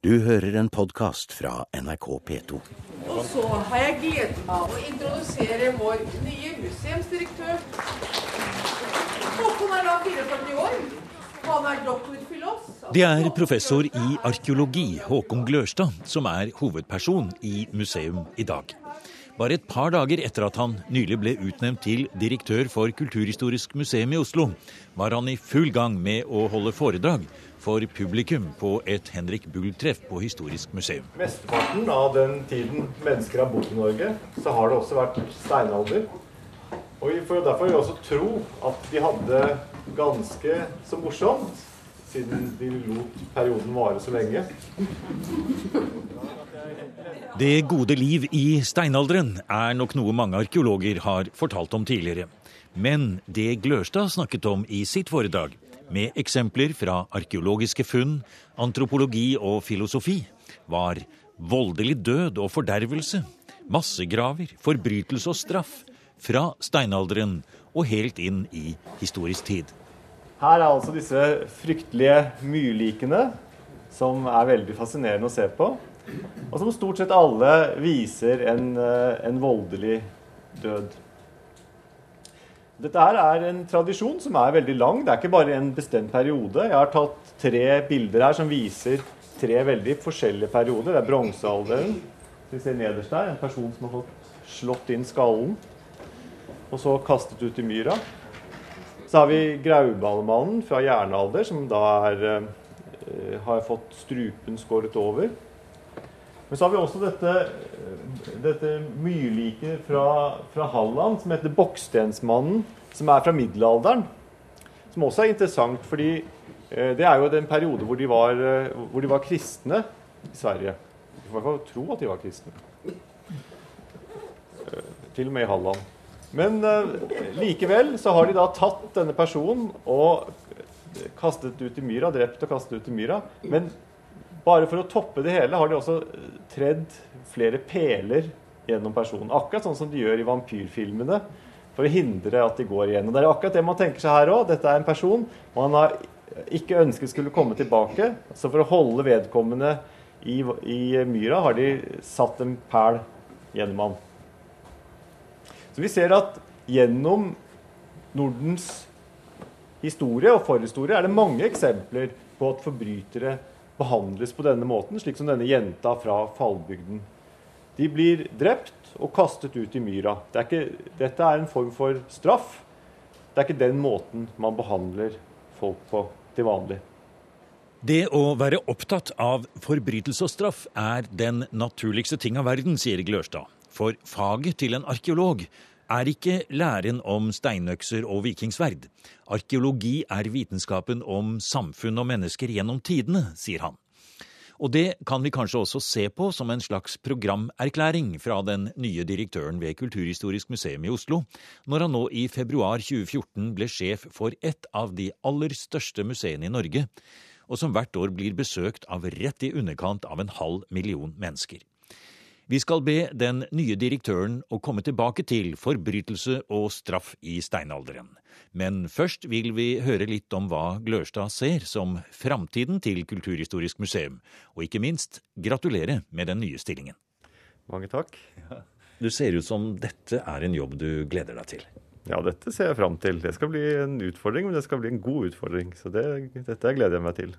Du hører en podkast fra NRK P2. Og så har jeg gleden av å introdusere vår nye museumsdirektør. Håkon er da 44 år. Han er doktorfilos. Det er professor i arkeologi, Håkon Glørstad, som er hovedperson i museum i dag. Bare et par dager etter at han nylig ble utnevnt til direktør for Kulturhistorisk museum i Oslo, var han i full gang med å holde foredrag for publikum på et Henrik Bull-treff på Historisk museum. Mesteparten av den tiden mennesker har bodd i Norge, så har det også vært steinalder. Og vi får derfor også tro at de hadde ganske så morsomt, siden de lot perioden vare så lenge. Det gode liv i steinalderen er nok noe mange arkeologer har fortalt om tidligere. Men det Glørstad snakket om i sitt foredrag, med eksempler fra arkeologiske funn, antropologi og filosofi, var voldelig død og fordervelse, massegraver, forbrytelse og straff, fra steinalderen og helt inn i historisk tid. Her er altså disse fryktelige myrlikene, som er veldig fascinerende å se på. Og som stort sett alle viser en, eh, en voldelig død. Dette er en tradisjon som er veldig lang. Det er ikke bare en bestemt periode. Jeg har tatt tre bilder her som viser tre veldig forskjellige perioder. Det er bronsealderen. Vi ser nederst der, En person som har fått slått inn skallen og så kastet ut i myra. Så har vi Graubalemannen fra jernalder, som da er, eh, har fått strupen skåret over. Men så har vi også dette, dette myrliket fra, fra, Halland som heter Bokstensmannen, som er fra middelalderen. Som også er interessant, fordi eh, det er jo den periode hvor de var, eh, hvor de var kristne i Sverige. Vi får i hvert fall tro at de var kristne. Til og med i Halland. Men likevel så har de da tatt denne personen og kastet ut i myra, drept og kastet ut i myra. Men bare for å toppe det hele har de også tredd flere peler gjennom personen. Akkurat sånn som de gjør i vampyrfilmene for å hindre at de går igjen. Og Det er akkurat det man tenker seg her òg. Dette er en person man har ikke ønsket skulle komme tilbake. Så for å holde vedkommende i, i myra har de satt en pæl gjennom han. Så vi ser at gjennom Nordens historie og forhistorie er det mange eksempler på at forbrytere behandles på denne måten, slik som denne jenta fra fallbygden. De blir drept og kastet ut i myra. Det er ikke, dette er en form for straff. Det er ikke den måten man behandler folk på til vanlig. Det å være opptatt av forbrytelse og straff er den naturligste ting av verden, sier Glørstad. For faget til en arkeolog er ikke læren om steinøkser og vikingsverd. Arkeologi er vitenskapen om samfunn og mennesker gjennom tidene, sier han. Og det kan vi kanskje også se på som en slags programerklæring fra den nye direktøren ved Kulturhistorisk museum i Oslo, når han nå i februar 2014 ble sjef for et av de aller største museene i Norge, og som hvert år blir besøkt av rett i underkant av en halv million mennesker. Vi skal be den nye direktøren å komme tilbake til forbrytelse og straff i steinalderen. Men først vil vi høre litt om hva Glørstad ser som framtiden til Kulturhistorisk museum, og ikke minst gratulere med den nye stillingen. Mange takk. Du ser ut som dette er en jobb du gleder deg til. Ja, dette ser jeg fram til. Det skal bli en utfordring, men det skal bli en god utfordring. Så det, dette gleder jeg meg til.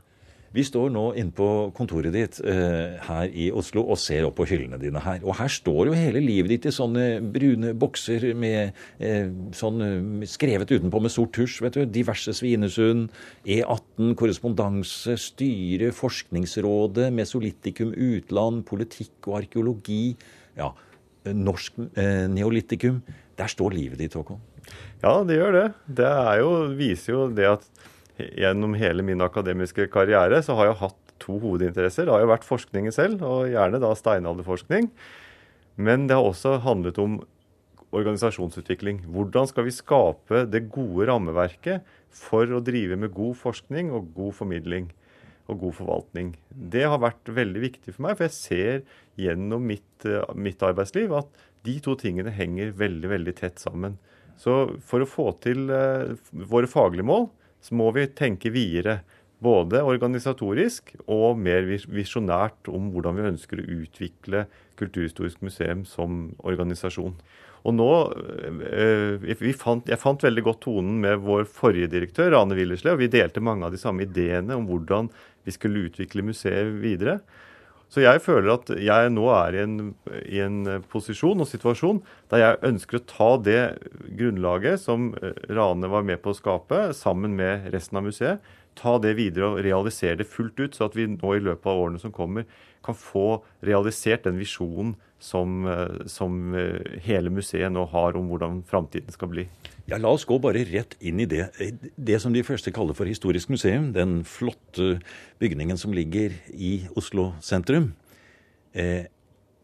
Vi står nå inne på kontoret ditt eh, her i Oslo og ser opp på hyllene dine her. Og her står jo hele livet ditt i sånne brune bokser med eh, sånn eh, skrevet utenpå med sort tusj. vet du, Diverse Svinesund, E18, korrespondanse, styre, Forskningsrådet, Mesolitikum utland, politikk og arkeologi. Ja, norsk eh, neolitikum. Der står livet ditt, Håkon. Ja, det gjør det. Det jo, viser jo det at gjennom hele min akademiske karriere så har jeg hatt to hovedinteresser. Det har jo vært forskningen selv, og gjerne da steinalderforskning. Men det har også handlet om organisasjonsutvikling. Hvordan skal vi skape det gode rammeverket for å drive med god forskning og god formidling og god forvaltning. Det har vært veldig viktig for meg, for jeg ser gjennom mitt, eh, mitt arbeidsliv at de to tingene henger veldig, veldig tett sammen. Så for å få til uh, våre faglige mål, så må vi tenke videre Både organisatorisk og mer visjonært om hvordan vi ønsker å utvikle Kulturhistorisk museum som organisasjon. Og nå, eh, fant, Jeg fant veldig godt tonen med vår forrige direktør, Rane Willerslev. Vi delte mange av de samme ideene om hvordan vi skulle utvikle museet videre. Så jeg føler at jeg nå er i en, i en, posisjon og situasjon der jeg ønsker å ta det grunnlaget som eh, Rane var med på å skape, sammen med resten av museet, ta det videre og realisere det fullt ut, så at vi nå i løpet av årene som kommer, kan få realisert den visjonen som, eh, som eh, hele museet nå har om hvordan framtiden skal bli. Ja, La oss gå bare rett inn i det. Det som de første kaller for Historisk museum, den flotte bygningen som ligger i Oslo sentrum. Eh,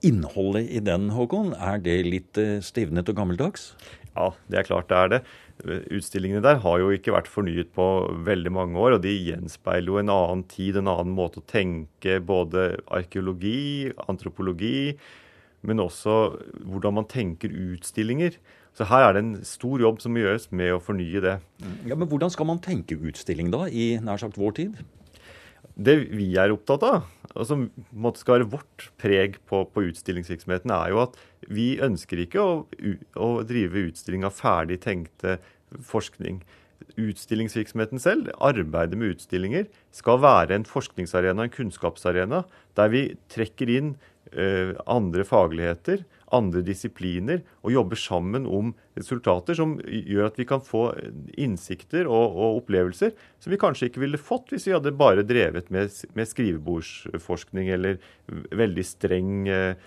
innholdet i den, Håkon, er det litt eh, stivnet og gammeldags? Ja, det er klart det er det. Utstillingene der har jo ikke vært fornyet på veldig mange år, og de gjenspeiler jo en annen tid, en annen måte å tenke både arkeologi, antropologi, men også hvordan man tenker utstillinger. Så her er det en stor jobb som må gjøres med å fornye det. Ja, Men hvordan skal man tenke utstilling da, i nær sagt vår tid? Det vi er opptatt av, og som skal være vårt preg på, på, utstillingsvirksomheten, er jo at vi ønsker ikke å, å drive utstilling av ferdig tenkte forskning. Utstillingsvirksomheten selv, arbeidet med utstillinger, skal være en forskningsarena, en kunnskapsarena, der vi trekker inn andre fagligheter andre disipliner og jobber sammen om resultater som gjør at vi kan få innsikter og, og opplevelser som vi kanskje ikke ville fått hvis vi hadde bare drevet med, med skrivebordsforskning eller veldig streng, eh,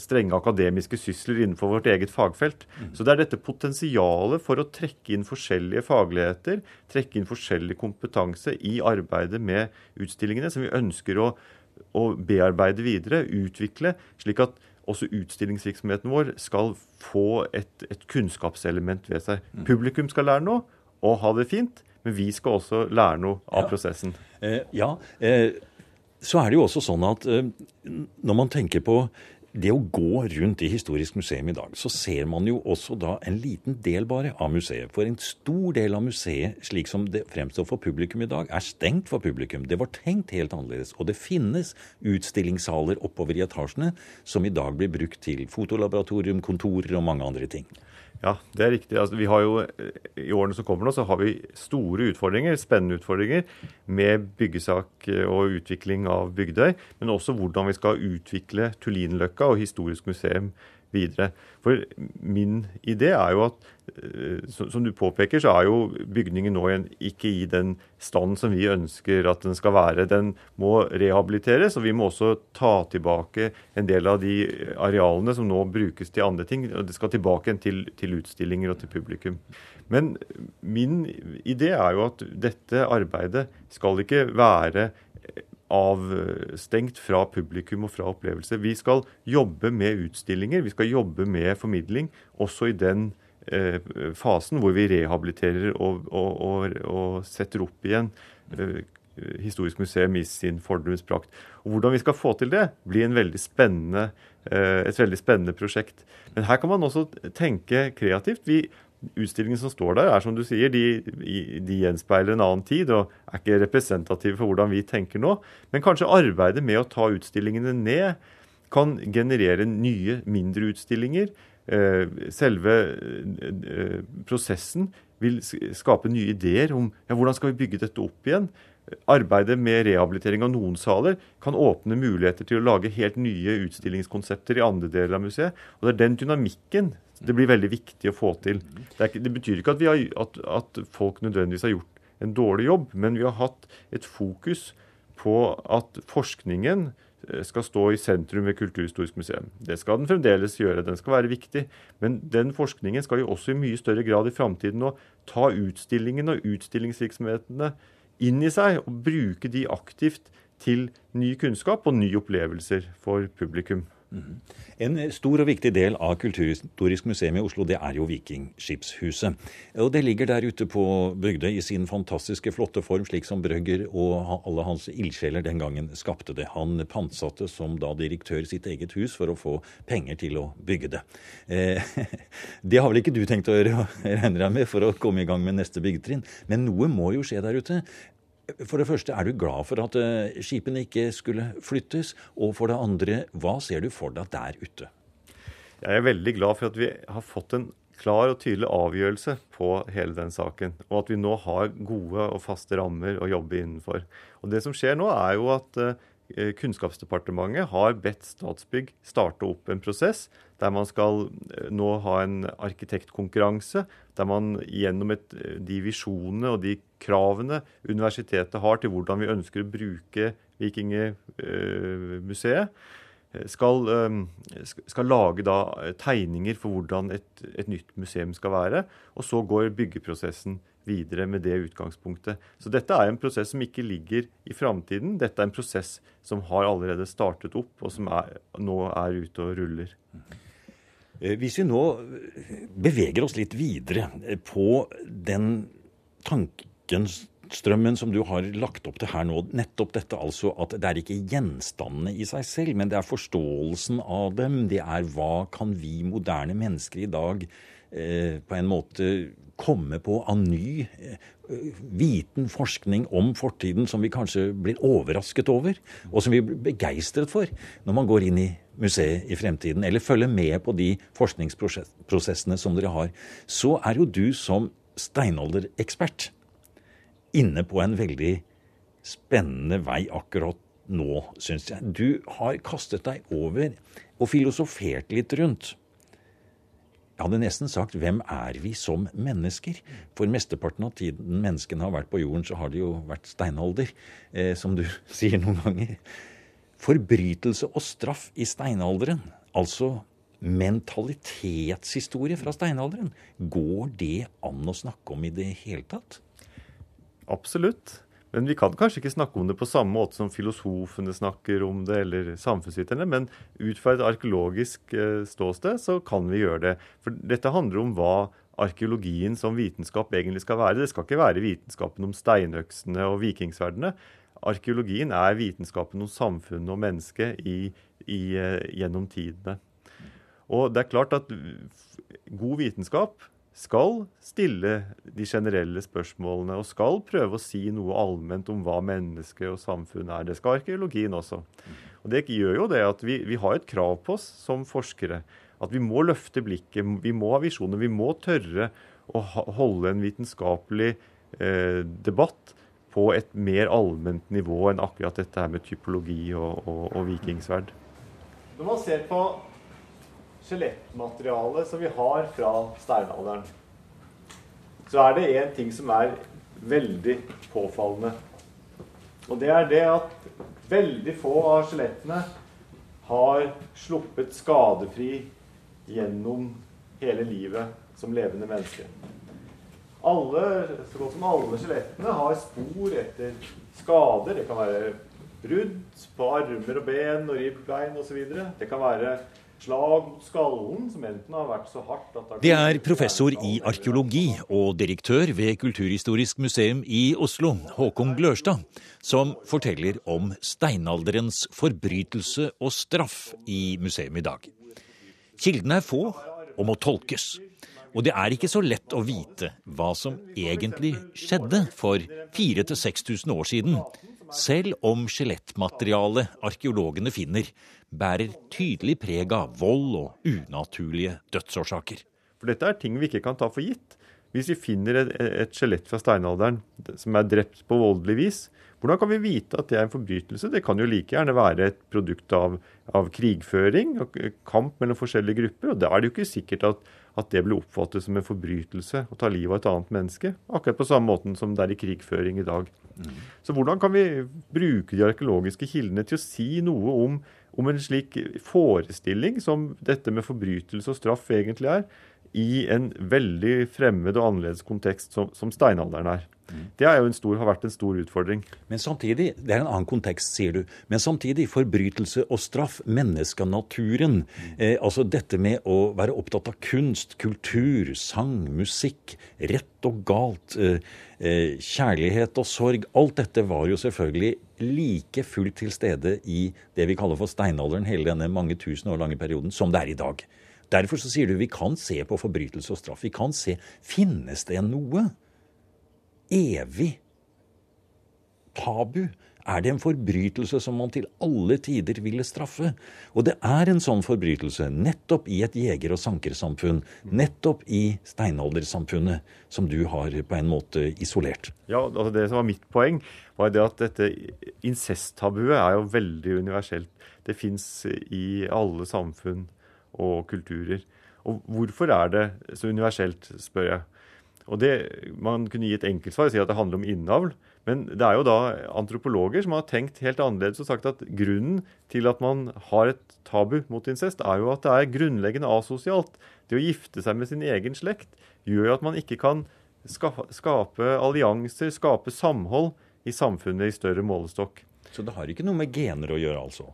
strenge akademiske sysler innenfor vårt eget fagfelt. Mm. Så det er dette potensialet for å trekke inn forskjellige fagligheter, trekke inn forskjellig kompetanse i arbeidet med utstillingene, som vi ønsker å, å bearbeide videre, utvikle, slik at også utstillingsvirksomheten vår skal få et, et kunnskapselement ved seg. Mm. Publikum skal lære noe og ha det fint, men vi skal også lære noe av ja. prosessen. Eh, ja, eh, så er det jo også sånn at eh, når man tenker på det å gå rundt i Historisk museum i dag, så ser man jo også da en liten del bare av museet. For en stor del av museet, slik som det fremstår for publikum i dag, er stengt for publikum. Det var tenkt helt annerledes. Og det finnes utstillingssaler oppover i etasjene som i dag blir brukt til fotolaboratorium, kontorer og mange andre ting. Ja, det er riktig. Altså, vi har jo, I årene som kommer nå, så har vi store utfordringer, spennende utfordringer med byggesak og utvikling av Bygdøy. Men også hvordan vi skal utvikle Tullinløkka og Historisk museum videre. For min idé er jo at eh, som du påpeker, så er jo bygningen nå ikke i den stand som vi ønsker at den skal være. Den må rehabiliteres, og vi må også ta tilbake en del av de arealene som nå brukes til andre ting. og Det skal tilbake til, til utstillinger og til publikum. Men min idé er jo at dette arbeidet skal ikke være avstengt fra publikum og fra opplevelse. Vi skal jobbe med utstillinger, vi skal jobbe med formidling også i den eh, fasen hvor vi rehabiliterer og, og, og, og setter opp igjen eh, Historisk museum i sin fordumsprakt. Og Hvordan vi skal få til det, blir veldig eh, et veldig spennende prosjekt. Men her kan man også tenke kreativt. Vi Utstillingen som står der, er som du sier, de, de, gjenspeiler en annen tid og er ikke representative for hvordan vi tenker nå. Men kanskje arbeidet med å ta utstillingene ned kan generere nye, mindre utstillinger. Eh, selve eh, prosessen vil skape nye ideer om ja, hvordan skal vi bygge dette opp igjen. Arbeidet med rehabilitering av noen saler kan åpne muligheter til å lage helt nye utstillingskonsepter i andre deler av museet. Og Det er den dynamikken det blir veldig viktig å få til. Det, ikke, det betyr ikke at, har, at, at, folk nødvendigvis har gjort en dårlig jobb, men vi har hatt et fokus på at forskningen eh, skal stå i sentrum ved Kulturhistorisk museum. Det skal den fremdeles gjøre, den skal være viktig. Men den forskningen skal jo også i mye større grad i framtiden nå ta utstillingen og utstillingsvirksomhetene inn i seg og bruke de aktivt til ny kunnskap og nye opplevelser for publikum. Mhm. En stor og viktig del av Kulturhistorisk museum i Oslo det er jo Vikingskipshuset. Og Det ligger der ute på Bygdøy i sin fantastiske flotte form, slik som Brøgger og alle hans ildsjeler den gangen skapte det. Han pantsatte som da direktør sitt eget hus for å få penger til å bygge det. Eh, det har vel ikke du tenkt å gjøre, regner jeg med, for å komme i gang med neste byggetrinn. Men noe må jo skje der ute. For det første, er du glad for at eh, skipene ikke skulle flyttes? Og for det andre, hva ser du for deg der ute? Jeg er veldig glad for at vi har fått en klar og tydelig avgjørelse på hele den saken. Og at vi nå har gode og faste rammer å jobbe innenfor. Og Det som skjer nå, er jo at eh, Kunnskapsdepartementet har bedt Statsbygg starte opp en prosess der man skal eh, nå ha en arkitektkonkurranse. Der man gjennom et, eh, de visjonene og de kravene universitetet har til hvordan vi ønsker å bruke Vikingmuseet, skal, skal, lage tegninger for hvordan et, et, nytt museum skal være. Og så går byggeprosessen videre med det utgangspunktet. Så dette er en prosess som ikke ligger i framtiden. Dette er en prosess som har allerede startet opp, og som er, nå er ute og ruller. Eh, hvis vi nå beveger oss litt videre på den tankenstrømmen som du har lagt opp til her nå, nettopp dette altså at det er ikke gjenstandene i seg selv, men det er forståelsen av dem. Det er hva kan vi moderne mennesker i dag eh, på en måte komme på av ny eh, viten, forskning om fortiden som vi kanskje blir overrasket over, og som vi blir begeistret for når man går inn i museet i fremtiden, eller følger med på de forskningsprosessene som dere har, så er jo du som steinalderekspert inne på en veldig spennende vei akkurat nå, syns jeg. Du har kastet deg over og filosofert litt rundt jeg hadde nesten sagt 'hvem er vi som mennesker'? For mesteparten av tiden menneskene har vært på jorden, så har det jo vært steinalder, eh, som du sier noen ganger. Forbrytelse og straff i steinalderen, altså mentalitetshistorie fra steinalderen, går det an å snakke om i det hele tatt? Absolutt. Men vi kan kanskje ikke snakke om det på samme måte som filosofene snakker om det, eller samfunnsviterne, men ut fra et arkeologisk eh, ståsted så kan vi gjøre det. For dette handler om hva arkeologien som vitenskap egentlig skal være. Det skal ikke være vitenskapen om steinøksene og vikingsverdene. Arkeologien er vitenskapen om samfunnet og mennesket i, i, eh, gjennom tidene. Og det er klart at god vitenskap skal stille de generelle spørsmålene og skal prøve å si noe allment om hva menneske og samfunn er. Det skal arkeologien også. Og Det gjør jo det at vi, vi har et krav på oss som forskere. At vi må løfte blikket, vi må ha visjoner. Vi må tørre å holde en vitenskapelig eh, debatt på et mer allment nivå enn akkurat dette her med typologi og, og, og vikingsverd. Når man ser på skjelettmaterialet som vi har fra steinalderen, så er det én ting som er veldig påfallende. Og det er det at veldig få av skjelettene har sluppet skadefri gjennom hele livet som levende menneske. Alle, så godt som alle skjelettene har spor etter skader. Det kan være brudd på armer og ben og ribbbein osv. Det kan være Det er professor i arkeologi og direktør ved Kulturhistorisk museum i Oslo, Håkon Glørstad, som forteller om steinalderens forbrytelse og straff i museum i dag. Kildene er få og må tolkes. Og det er ikke så lett å vite hva som egentlig skjedde for 4000-6000 år siden, selv om skjelettmaterialet arkeologene finner, bærer tydelig preg av vold og unaturlige dødsårsaker. For dette er ting vi ikke kan ta for gitt. Hvis vi finner et skjelett fra steinalderen som er drept på voldelig vis, hvordan kan vi vite at det er en forbrytelse? Det kan jo like gjerne være et produkt av, av krigføring og kamp mellom forskjellige grupper. og Da er det jo ikke sikkert at, at det blir oppfattet som en forbrytelse å ta livet av et annet menneske. Akkurat på samme måten som det er i krigføring i dag. Mm. Så hvordan kan vi bruke de arkeologiske kildene til å si noe om om en slik forestilling som dette med forbrytelse og straff egentlig er, i en veldig fremmed og annerledes kontekst som, som steinalderen er. Det stor, har vært en stor utfordring. Men samtidig, Det er en annen kontekst, sier du. Men samtidig, forbrytelse og straff, menneskenaturen. Eh, altså dette med å være opptatt av kunst, kultur, sang, musikk, rett og galt, eh, eh, kjærlighet og sorg. Alt dette var jo selvfølgelig like fullt til stede i det vi kaller for steinalderen, hele denne mange tusen år lange perioden, som det er i dag. Derfor så sier du vi kan se på forbrytelse og straff. Vi kan se finnes det noe evig tabu? Er det en forbrytelse som man til alle tider ville straffe? Og det er en sånn forbrytelse nettopp i et jeger- og sankersamfunn. Nettopp i steinaldersamfunnet, som du har på en måte isolert. Ja, altså Det som var mitt poeng, var det at dette incesttabuet er jo veldig universelt. Det fins i alle samfunn og kulturer. Og hvorfor er det så universelt, spør jeg. Og det, Man kunne gi et enkeltsvar og si at det handler om innavl. Men det er jo da antropologer som har tenkt helt annerledes og sagt at grunnen til at man har et tabu mot incest, er jo at det er grunnleggende asosialt. Det å gifte seg med sin egen slekt gjør at man ikke kan skape allianser, skape samhold i samfunnet i større målestokk. Så det har ikke noe med gener å gjøre, altså?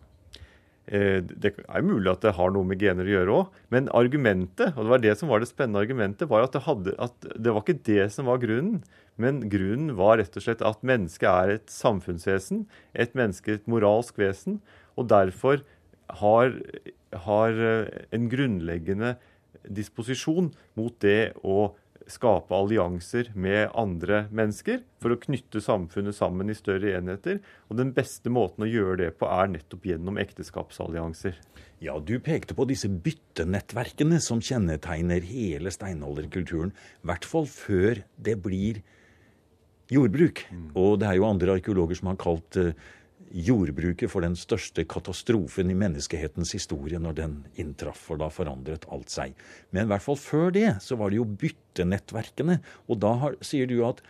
Eh, det er mulig at det har noe med gener å gjøre òg, men argumentet, og det var det som var det spennende argumentet, var at det, hadde, at det var ikke det som var grunnen. Men grunnen var rett og slett at mennesket er et samfunnsvesen, et menneske, et moralsk vesen, og derfor har, har eh, en grunnleggende disposisjon mot det å skape allianser med andre mennesker for å knytte samfunnet sammen i større enheter. Og den beste måten å gjøre det på er nettopp gjennom ekteskapsallianser. Ja, du pekte på disse byttenettverkene som kjennetegner hele steinalderkulturen. I hvert fall før det blir jordbruk. Mm. Og det er jo andre arkeologer som har kalt uh, jordbruket for den største katastrofen i menneskehetens historie når den inntraff, for da forandret alt seg. Men i hvert fall før det så var det jo byttenettverkene. Og da har, sier du at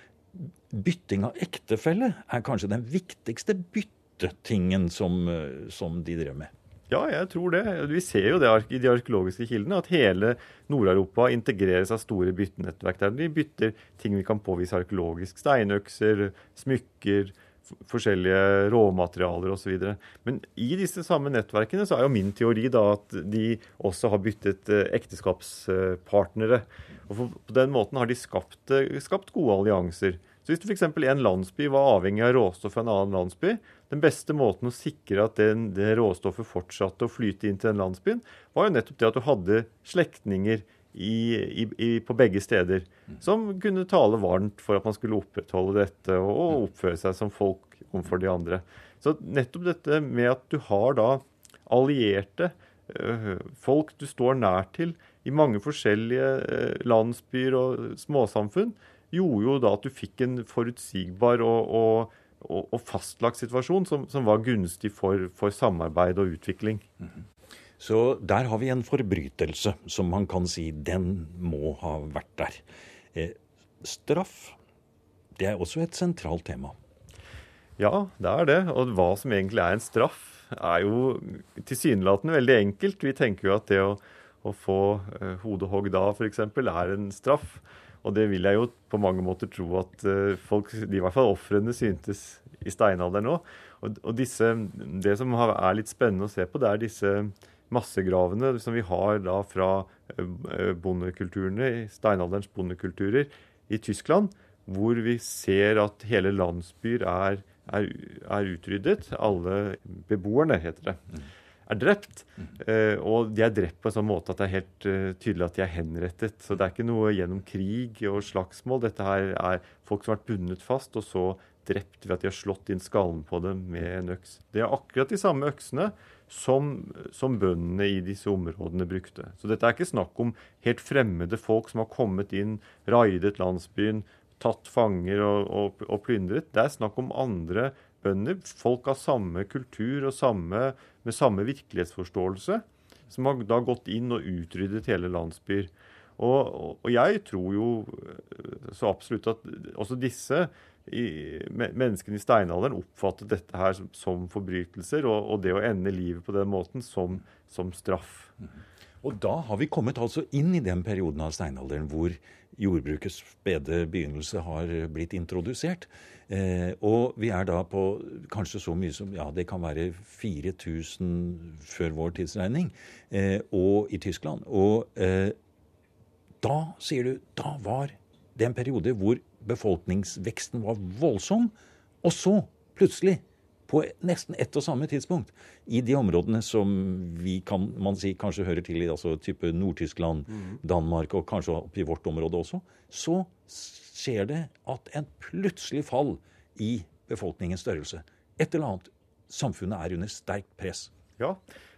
bytting av ektefelle er kanskje den viktigste byttetingen som, eh, som de drev med. Ja, jeg tror det. Vi ser jo det i de arkeologiske kildene, at hele Nord-Europa integreres av store byttenettverk. Der de bytter ting vi kan påvise arkeologisk. Steinøkser, smykker, forskjellige råmaterialer osv. Men i disse samme nettverkene så er jo min teori da at de også har byttet eh, ekteskapspartnere. Og På den måten har de skapt, eh, skapt gode allianser. Så Hvis f.eks. en landsby var avhengig av råstoff fra en annen landsby, den beste måten å sikre at den, det råstoffet fortsatte å flyte inn til den landsbyen, var jo nettopp det at du hadde slektninger i, i, i, på begge steder som kunne tale varmt for at man skulle opprettholde dette og, og oppføre seg som folk overfor de andre. Så nettopp dette med at du har da allierte øh, folk du står nær til i mange forskjellige øh, landsbyer og småsamfunn, gjorde jo da at du fikk en forutsigbar og, og, og, og fastlagt situasjon som, som, var gunstig for, for samarbeid og utvikling. Mm -hmm. Så der har vi en forbrytelse som man kan si den må ha vært der. Eh, straff, det er også et sentralt tema. Ja, det er det. Og hva som egentlig er en straff, er jo tilsynelatende veldig enkelt. Vi tenker jo at det å, å få eh, hodehogg da f.eks. er en straff. Og det vil jeg jo på mange måter tro at uh, folk, i hvert fall ofrene, syntes i steinalderen òg. Og, og disse, det som er litt spennende å se på, det er disse massegravene som vi har da fra uh, bondekulturene, steinalderens bondekulturer i Tyskland, hvor vi ser at hele landsbyer er, er, er utryddet. Alle beboerne, heter det. Mm er drept. Uh, og de er drept på en sånn måte at det er helt uh, tydelig at de er henrettet. Så det er ikke noe gjennom krig og slagsmål. Dette her er folk som har vært bundet fast, og så drept ved at de har slått inn skallen på dem med en øks. Det er akkurat de samme øksene som, som bøndene i disse områdene brukte. Så dette er ikke snakk om helt fremmede folk som har kommet inn, raidet landsbyen, tatt fanger og, og, og plyndret. Det er snakk om andre bønder, folk av samme kultur og samme, med samme virkelighetsforståelse, som har da gått inn og utryddet hele landsbyer. Og, og, jeg tror jo eh, så absolutt at også disse i, menneskene i steinalderen oppfattet dette her som, som forbrytelser, og, og, det å ende livet på den måten som, som straff. Og da har vi kommet altså inn i den perioden av steinalderen hvor jordbrukets spede begynnelse har blitt introdusert. Eh, og vi er da på kanskje så mye som ja, det kan være 4000 før vår tidsregning, eh, og i Tyskland. Og eh, da, sier du, da var det en periode hvor befolkningsveksten var voldsom. Og så, plutselig, på nesten ett og samme tidspunkt, i de områdene som vi kan man si kanskje hører til i altså type Nord-Tyskland, mm. Danmark og kanskje opp i vårt område også, så skjer det at en plutselig fall i befolkningens størrelse. Et eller annet. Samfunnet er under sterkt press. Ja,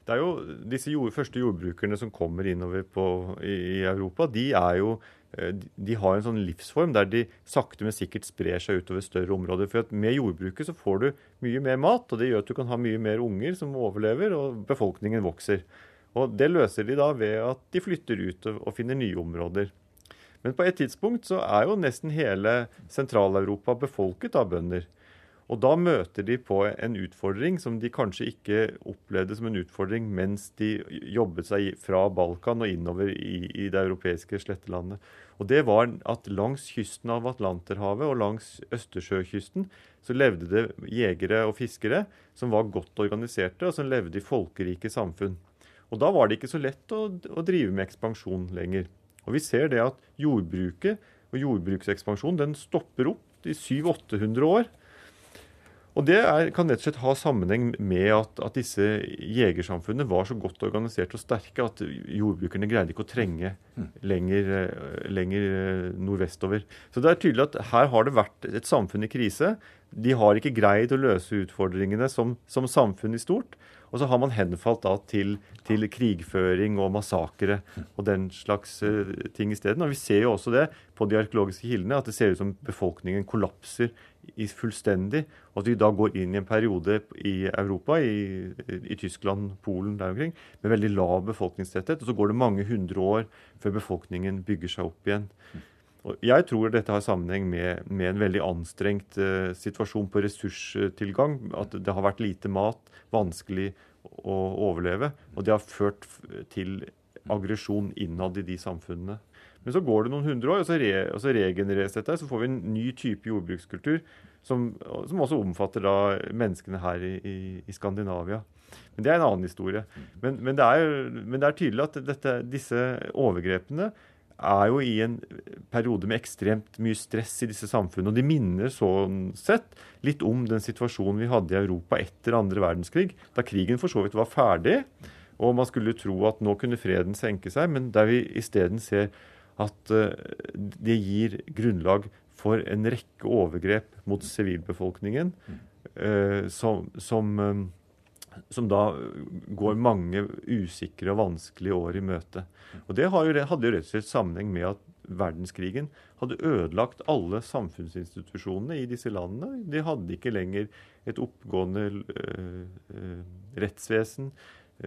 det er jo Disse jord, første jordbrukerne som kommer innover på, i, i, Europa, de, er jo, eh, de har en sånn livsform der de sakte, men sikkert sprer seg utover større områder. For Med jordbruket så får du mye mer mat, og det gjør at du kan ha mye mer unger som overlever, og befolkningen vokser. Og Det løser de da ved at de flytter ut og, og finner nye områder. Men på et tidspunkt så er jo nesten hele Sentral-Europa befolket av bønder. Og da møter de på en utfordring som de kanskje ikke opplevde som en utfordring mens de jobbet seg fra Balkan og innover i, i det europeiske slettelandet. Og det var at langs kysten av Atlanterhavet og langs Østersjøkysten så levde det jegere og fiskere som var godt organiserte, og som levde i folkerike samfunn. Og da var det ikke så lett å, å drive med ekspansjon lenger. Og vi ser det at jordbruket og jordbruksekspansjon den stopper opp i 700-800 år. Og Det er, kan rett og slett ha sammenheng med at, at, disse jegersamfunnene var så godt organisert og sterke at jordbrukerne greide ikke å trenge lenger, lenger nordvestover. Så det er tydelig at her har det vært et samfunn i krise. De har ikke greid å løse utfordringene som, som samfunn i stort. Og så har man henfalt da til, til krigføring og massakre og den slags uh, ting isteden. Og vi ser jo også det på de arkeologiske kildene, at det ser ut som befolkningen kollapser fullstendig. Og at vi da går inn i en periode i Europa, i, i Tyskland, Polen der omkring, med veldig lav befolkningstetthet. Og så går det mange hundre år før befolkningen bygger seg opp igjen. Og jeg tror dette har sammenheng med, med en veldig anstrengt uh, situasjon på ressurstilgang. At det har vært lite mat, vanskelig å overleve. Og det har ført til aggresjon innad i de samfunnene. Men så går det noen hundre år, og så, re, og så regenereres dette. Så får vi en ny type jordbrukskultur som, som også omfatter da menneskene her i, i, i, Skandinavia. Men det er en annen historie. Men, men, det, er, men det, er, tydelig at dette, disse overgrepene er jo i en periode med ekstremt mye stress i disse samfunnene. Og de minner sånn sett litt om den situasjonen vi hadde i Europa etter andre verdenskrig, da krigen for så vidt var ferdig. Og man skulle tro at nå kunne freden senke seg, men der vi isteden ser at eh, det gir grunnlag for en rekke overgrep mot sivilbefolkningen eh, som, som, eh, som, da går mange usikre og vanskelige år i møte. Og Det hadde jo rett og slett sammenheng med at verdenskrigen hadde ødelagt alle samfunnsinstitusjonene i disse landene. De hadde ikke lenger et oppgående øh, rettsvesen.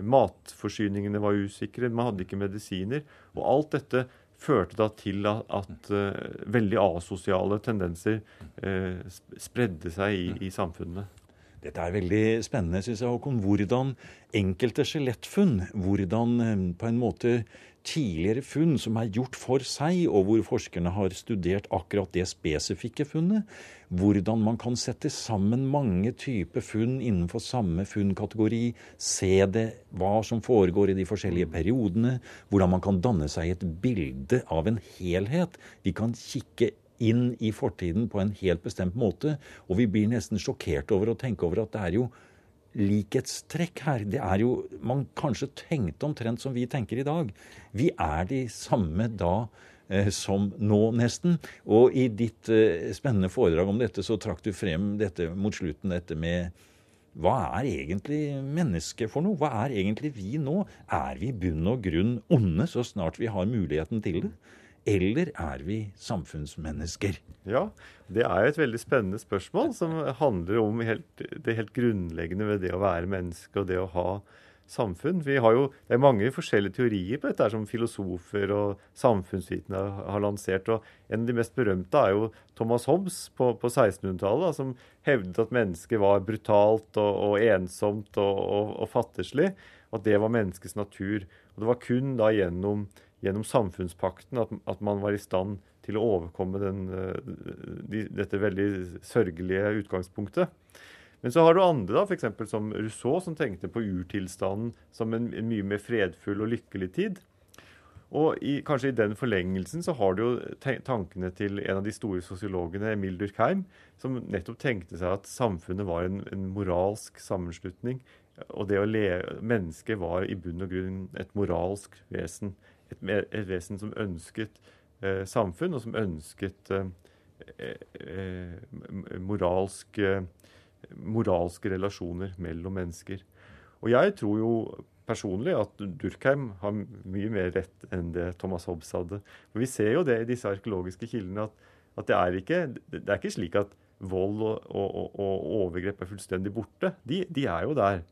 Matforsyningene var usikre, man hadde ikke medisiner. Og alt dette førte da til at, at uh, veldig asosiale tendenser uh, spredde seg i, i samfunnene. Dette er veldig spennende, syns jeg, Håkon. Hvordan enkelte skjelettfunn, hvordan eh, på en måte tidligere funn som er gjort for seg, og hvor forskerne har studert akkurat det spesifikke funnet, hvordan man kan sette sammen mange typer funn innenfor samme funnkategori, se det, hva som foregår i de forskjellige periodene, hvordan man kan danne seg et bilde av en helhet. Vi kan kikke inn i fortiden på en helt bestemt måte. Og vi blir nesten sjokkert over å tenke over at det er jo likhetstrekk her. Det er jo Man kanskje tenkte omtrent som vi tenker i dag. Vi er de samme da eh, som nå, nesten. Og i ditt eh, spennende foredrag om dette så trakk du frem dette mot slutten, dette med hva er egentlig mennesket for noe? Hva er egentlig vi nå? Er vi i bunn og grunn onde så snart vi har muligheten til det? Eller er vi samfunnsmennesker? Ja, det er jo et veldig spennende spørsmål som handler om helt, det helt grunnleggende ved det å være menneske og det å ha samfunn. Vi har jo, Det er mange forskjellige teorier på dette som filosofer og samfunnsvitende har lansert. og En av de mest berømte er jo Thomas Hobbes på, på 1600-tallet, som hevdet at mennesket var brutalt og, og ensomt og, og, og fattigslig. At det var menneskets natur. Og Det var kun da gjennom gjennom samfunnspakten at, at, man var i stand til å overkomme den, eh, de, dette veldig sørgelige utgangspunktet. Men så har du andre, da, f.eks. som Rousseau, som tenkte på urtilstanden som en, en, mye mer fredfull og lykkelig tid. Og i, kanskje i den forlengelsen så har du jo tankene til en av de store sosiologene, Emil Durkheim, som nettopp tenkte seg at samfunnet var en, en moralsk sammenslutning. Og det å leve, mennesket var i bunn og grunn et moralsk vesen et, et vesen som ønsket eh, samfunn, og som ønsket eh, moralske, moralske relasjoner mellom mennesker. Og jeg tror jo personlig at Durkheim har mye mer rett enn det Thomas Hobbes hadde. For Vi ser jo det i disse arkeologiske kildene at, at det, er ikke, det, er ikke, slik at vold og, og, og overgrep er fullstendig borte. De, de, er jo der.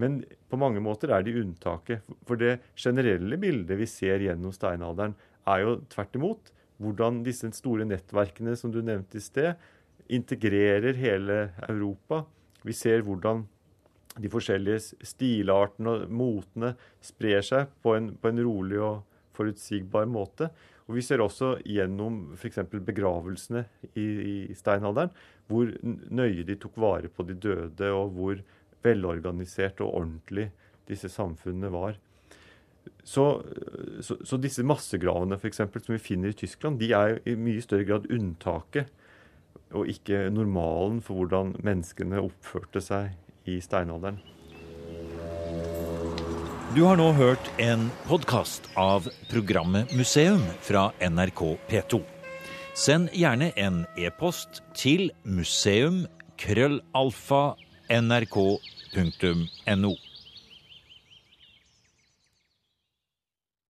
Men på mange måter er de unntaket. For det generelle bildet vi ser gjennom steinalderen, er jo tvert imot hvordan disse store nettverkene som du nevnte i sted, integrerer hele Europa. Vi ser hvordan de forskjellige stilartene og motene sprer seg på en, på en rolig og forutsigbar måte. Og Vi ser også gjennom f.eks. begravelsene i, i, steinalderen hvor nøye de tok vare på de døde, og hvor velorganisert og ordentlig disse samfunnene var. Så, så, så disse massegravene for eksempel, som vi finner i Tyskland, de er i mye større grad unntaket og ikke normalen for hvordan menneskene oppførte seg i steinalderen. Du har nå hørt en podkast av programmet Museum fra NRK P2. Send gjerne en e-post til museum krøllalfa nrk.no.